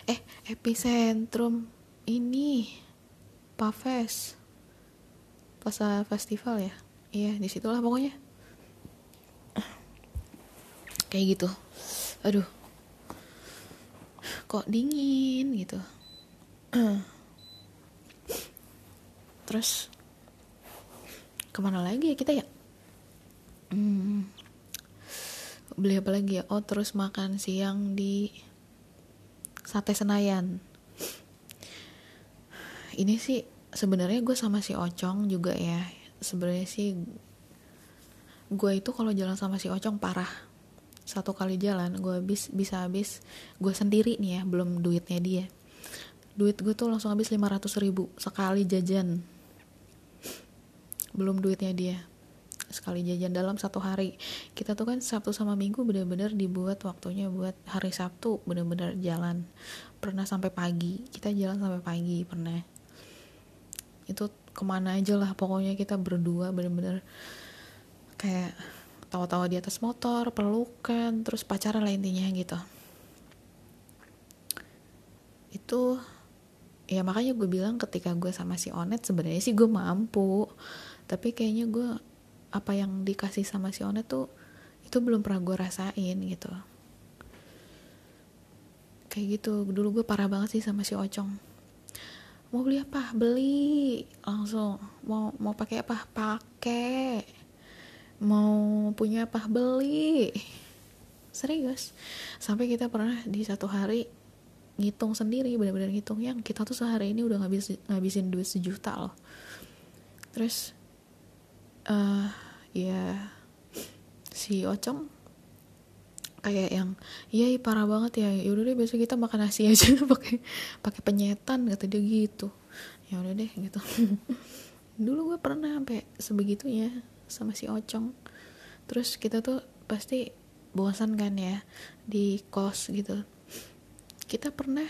eh epicentrum ini Pafes Plaza Festival ya? Iya di situlah pokoknya. Kayak gitu. Aduh. Kok dingin gitu. Terus ke mana lagi ya kita ya? Hmm, beli apa lagi ya? Oh terus makan siang di sate Senayan. Ini sih sebenarnya gue sama si Ocong juga ya. Sebenarnya sih gue itu kalau jalan sama si Ocong parah. Satu kali jalan gue habis bisa habis. Gue sendiri nih ya belum duitnya dia. Duit gue tuh langsung habis 500 ribu sekali jajan. Belum duitnya dia sekali jajan dalam satu hari. Kita tuh kan Sabtu sama Minggu bener-bener dibuat waktunya buat hari Sabtu bener-bener jalan. Pernah sampai pagi kita jalan sampai pagi pernah. Itu ke mana aja lah pokoknya kita berdua bener-bener kayak tawa-tawa di atas motor pelukan terus pacaran lah intinya gitu. Itu ya makanya gue bilang ketika gue sama si Onet sebenarnya sih gue mampu. Tapi kayaknya gue apa yang dikasih sama si Onet tuh itu belum pernah gue rasain gitu. Kayak gitu dulu gue parah banget sih sama si Ocong. Mau beli apa? Beli. Langsung mau mau pakai apa? Pakai. Mau punya apa? Beli. Serius. Sampai kita pernah di satu hari ngitung sendiri benar-benar ngitung yang kita tuh sehari ini udah ngabis ngabisin duit sejuta loh. Terus uh, ya si Ocong kayak yang iya parah banget ya yaudah deh besok kita makan nasi aja. Pakai pakai penyetan kata dia gitu. Ya udah deh gitu. Dulu gue pernah sampai sebegitunya sama si Ocong. Terus kita tuh pasti bosan kan ya di kos gitu. Kita pernah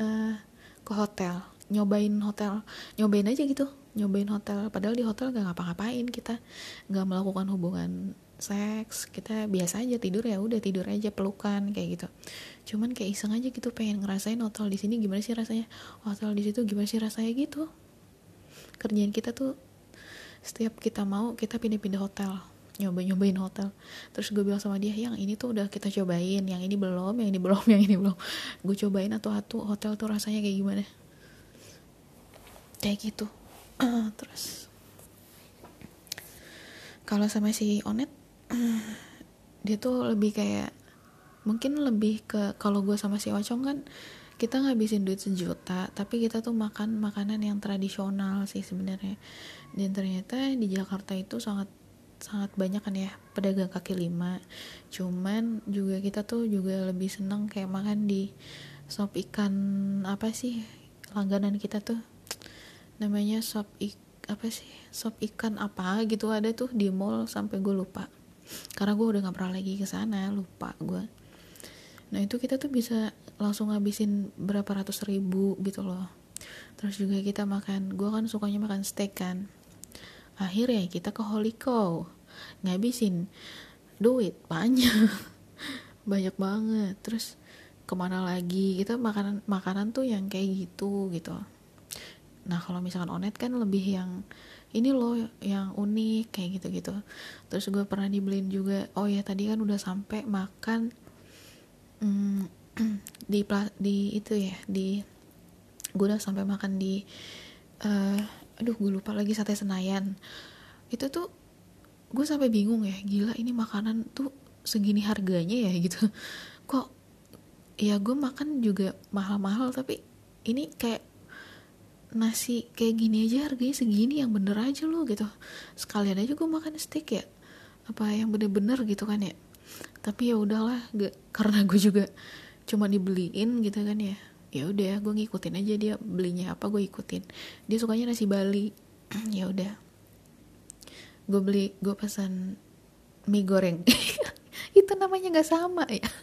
uh, ke hotel nyobain hotel nyobain aja gitu nyobain hotel. Padahal di hotel gak ngapa-ngapain kita. Gak melakukan hubungan seks. Kita biasa aja tidur ya udah tidur aja pelukan kayak gitu. Cuman kayak iseng aja gitu pengen ngerasain hotel di sini gimana sih rasanya. Hotel di situ gimana sih rasanya gitu. Kerjaan kita tuh setiap kita mau kita pindah-pindah hotel. Nyoba-nyobain hotel. Terus gue bilang sama dia yang ini tuh udah kita cobain. Yang ini belum yang ini belum yang ini belum. Gue cobain atau-atu hotel tuh rasanya kayak gimana. Kayak gitu uh, terus. Kalau sama si Onet dia tuh lebih kayak mungkin lebih ke kalau gue sama si Ocong kan kita ngabisin duit sejuta tapi kita tuh makan makanan yang tradisional sih sebenarnya. Dan ternyata di Jakarta itu sangat sangat banyak kan ya pedagang kaki lima. Cuman juga kita tuh juga lebih seneng kayak makan di sop ikan apa sih langganan kita tuh namanya sop ik apa sih? Sop ikan apa gitu ada tuh di mall sampai gue lupa. Karena gue udah nggak pernah lagi ke sana lupa gue nah itu kita tuh bisa langsung ngabisin berapa ratus ribu gitu loh. Terus juga kita makan gue kan sukanya makan steak kan. Akhirnya kita ke Holy Cow ngabisin duit banyak banyak banget. Terus ke mana lagi? Kita makanan makanan tuh yang kayak gitu gitu nah kalau misalkan onet kan lebih yang ini loh yang unik kayak gitu gitu terus gue pernah dibeliin juga oh ya tadi kan udah sampai makan hmm, di di itu ya di gue udah sampai makan di uh, aduh gue lupa lagi sate senayan. Itu tuh gue sampai bingung ya gila ini makanan tuh segini harganya ya gitu. Kok ya gue makan juga mahal-mahal tapi ini kayak nasi kayak gini aja harganya segini yang bener aja loh gitu. Sekalian aja gue makan steak ya. Apa yang bener-bener gitu kan ya. Tapi ya udahlah karena gue juga cuma dibeliin gitu kan ya. Ya udah gue ngikutin aja dia belinya apa gue ikutin. Dia sukanya nasi bali. Ya udah. Gue beli gue pesan mie goreng. Itu namanya nggak sama ya.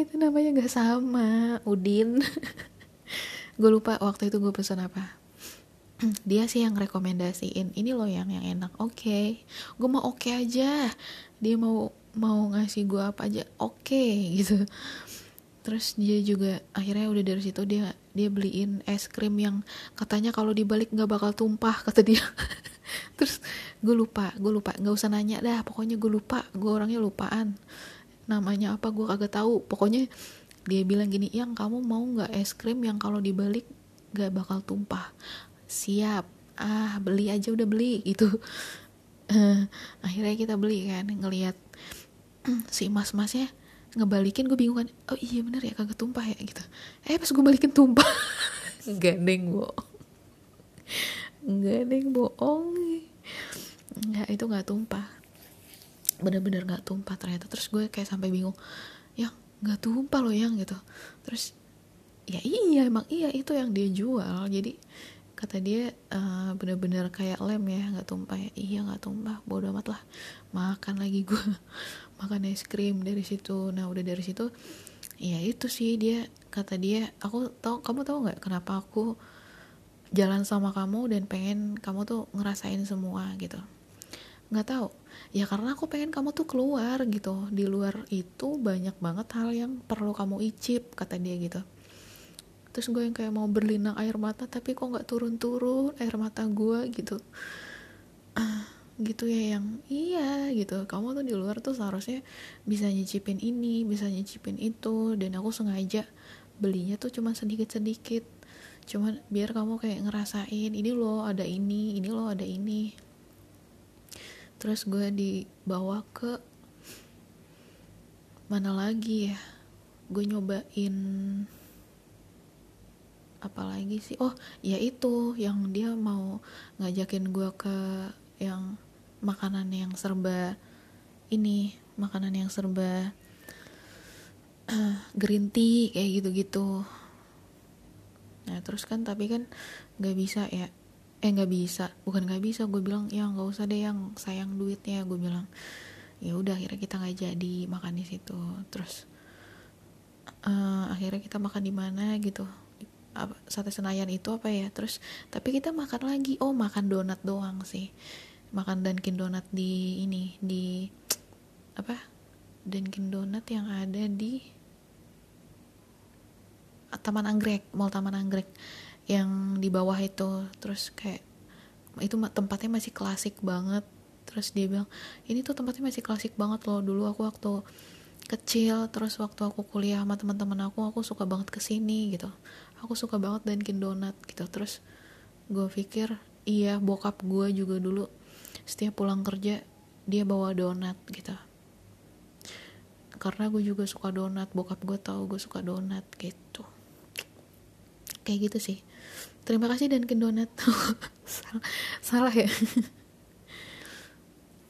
Itu namanya nggak sama udin gue lupa waktu itu gue pesan apa. Dia sih yang rekomendasiin ini loh yang yang enak. Oke. Okay. gue mau oke okay aja. Dia mau mau ngasih gue apa aja oke okay, gitu. Terus dia juga akhirnya udah dari situ dia dia beliin es krim yang katanya kalau dibalik nggak bakal tumpah kata dia. Terus gue lupa gue lupa. Nggak usah nanya dah pokoknya gue lupa. Gue orangnya lupaan. Namanya apa gue kagak tahu. Pokoknya dia bilang gini yang kamu mau nggak es krim yang kalau dibalik gak bakal tumpah. Siap. Ah beli aja udah beli gitu. Uh, akhirnya kita beli kan ngelihat si mas masnya ngebalikin gue bingung kan oh iya bener ya kagak tumpah ya gitu. Eh pas gue balikin tumpah. Gandeng bohong. Gandeng bohong. Nggak itu nggak tumpah. Bener-bener nggak tumpah ternyata. Terus gue kayak sampai bingung nggak tumpah loh yang gitu. Terus ya iya emang iya itu yang dia jual. Jadi kata dia uh, bener-bener kayak lem ya nggak tumpah ya. Iya nggak tumpah bodoh amat lah. Makan lagi gue makan es krim dari situ. Nah udah dari situ ya itu sih dia kata dia aku tau kamu tahu nggak kenapa aku jalan sama kamu dan pengen kamu tuh ngerasain semua gitu? Nggak tahu ya karena aku pengen kamu tuh keluar gitu. Di luar itu banyak banget hal yang perlu kamu icip kata dia gitu. Terus gue yang kayak mau berlinang air mata tapi kok nggak turun-turun air mata gue gitu. Ah, gitu ya yang iya gitu. Kamu tuh di luar tuh seharusnya bisa nyicipin ini bisa nyicipin itu. Dan aku sengaja belinya tuh cuma sedikit-sedikit. Cuman biar kamu kayak ngerasain ini loh ada ini ini loh ada ini terus gue dibawa ke mana lagi ya? Gue nyobain apalagi sih? Oh ya itu yang dia mau ngajakin gue ke yang makanan yang serba ini makanan yang serba green tea kayak gitu-gitu. Nah terus kan tapi kan nggak bisa ya eh nggak bisa. Bukan nggak bisa gue bilang ya nggak usah deh yang sayang duitnya. Gue bilang ya udah akhirnya kita nggak jadi makan di situ. Terus uh, akhirnya kita makan di mana gitu. Sate senayan itu apa ya? Terus tapi kita makan lagi. Oh makan donat doang sih. Makan Dunkin Donat di ini di apa? Dunkin Donat yang ada di Taman Anggrek Mall Taman Anggrek yang di bawah itu. Terus kayak itu tempatnya masih klasik banget. Terus dia bilang ini tuh tempatnya masih klasik banget loh. Dulu aku waktu kecil terus waktu aku kuliah sama teman-teman aku aku suka banget ke sini gitu. Aku suka banget Dunkin Donat gitu. Terus gue pikir iya bokap gue juga dulu setiap pulang kerja dia bawa donat gitu. Karena gue juga suka donat bokap gue tahu gue suka donat gitu kayak gitu sih. Terima kasih dan donat. Salah, salah ya?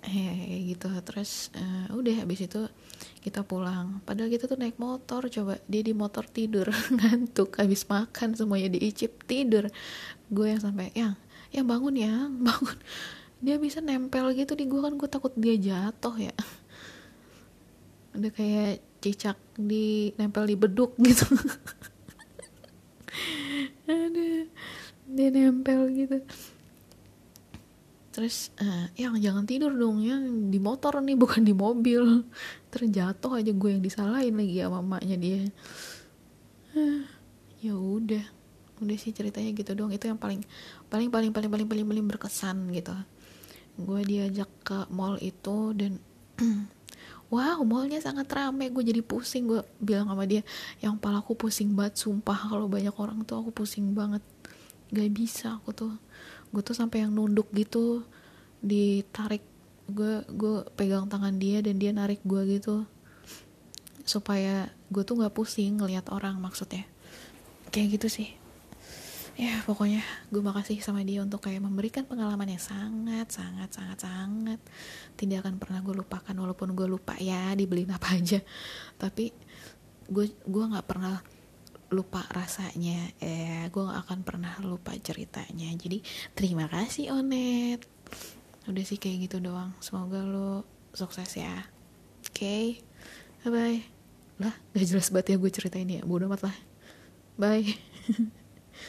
Kayak gitu. Terus uh, udah habis itu kita pulang. Padahal kita tuh naik motor coba. Dia di motor tidur ngantuk habis makan semuanya diicip tidur. Gue yang sampai yang yang bangun ya bangun. Dia bisa nempel gitu di gue kan gue takut dia jatuh ya. Udah kayak cicak di nempel di beduk gitu ada dia nempel gitu. Terus uh, yang jangan tidur dong ya di motor nih bukan di mobil. Terjatuh aja gue yang disalahin lagi sama mamanya dia. Uh, ya udah udah sih ceritanya gitu dong itu yang paling paling paling paling paling paling paling berkesan gitu. Gue diajak ke mall itu dan wow mallnya sangat ramai gue jadi pusing. Gue bilang sama dia yang palaku pusing banget sumpah kalau banyak orang tuh aku pusing banget. Gak bisa aku tuh. Gue tuh sampai yang nunduk gitu ditarik. Gue gue pegang tangan dia dan dia narik gue gitu. Supaya gue tuh nggak pusing ngelihat orang maksudnya. Kayak gitu sih ya pokoknya gue makasih sama dia untuk kayak memberikan pengalaman yang sangat sangat sangat sangat. Tidak akan pernah gue lupakan walaupun gue lupa ya dibeliin apa aja. Tapi gue gue nggak pernah lupa rasanya. Eh gue gak akan pernah lupa ceritanya. Jadi terima kasih Onet. Udah sih kayak gitu doang. Semoga lo sukses ya. Oke. Okay. bye bye lah gak jelas banget ya gue ceritain ya. Bodo amat lah. Bye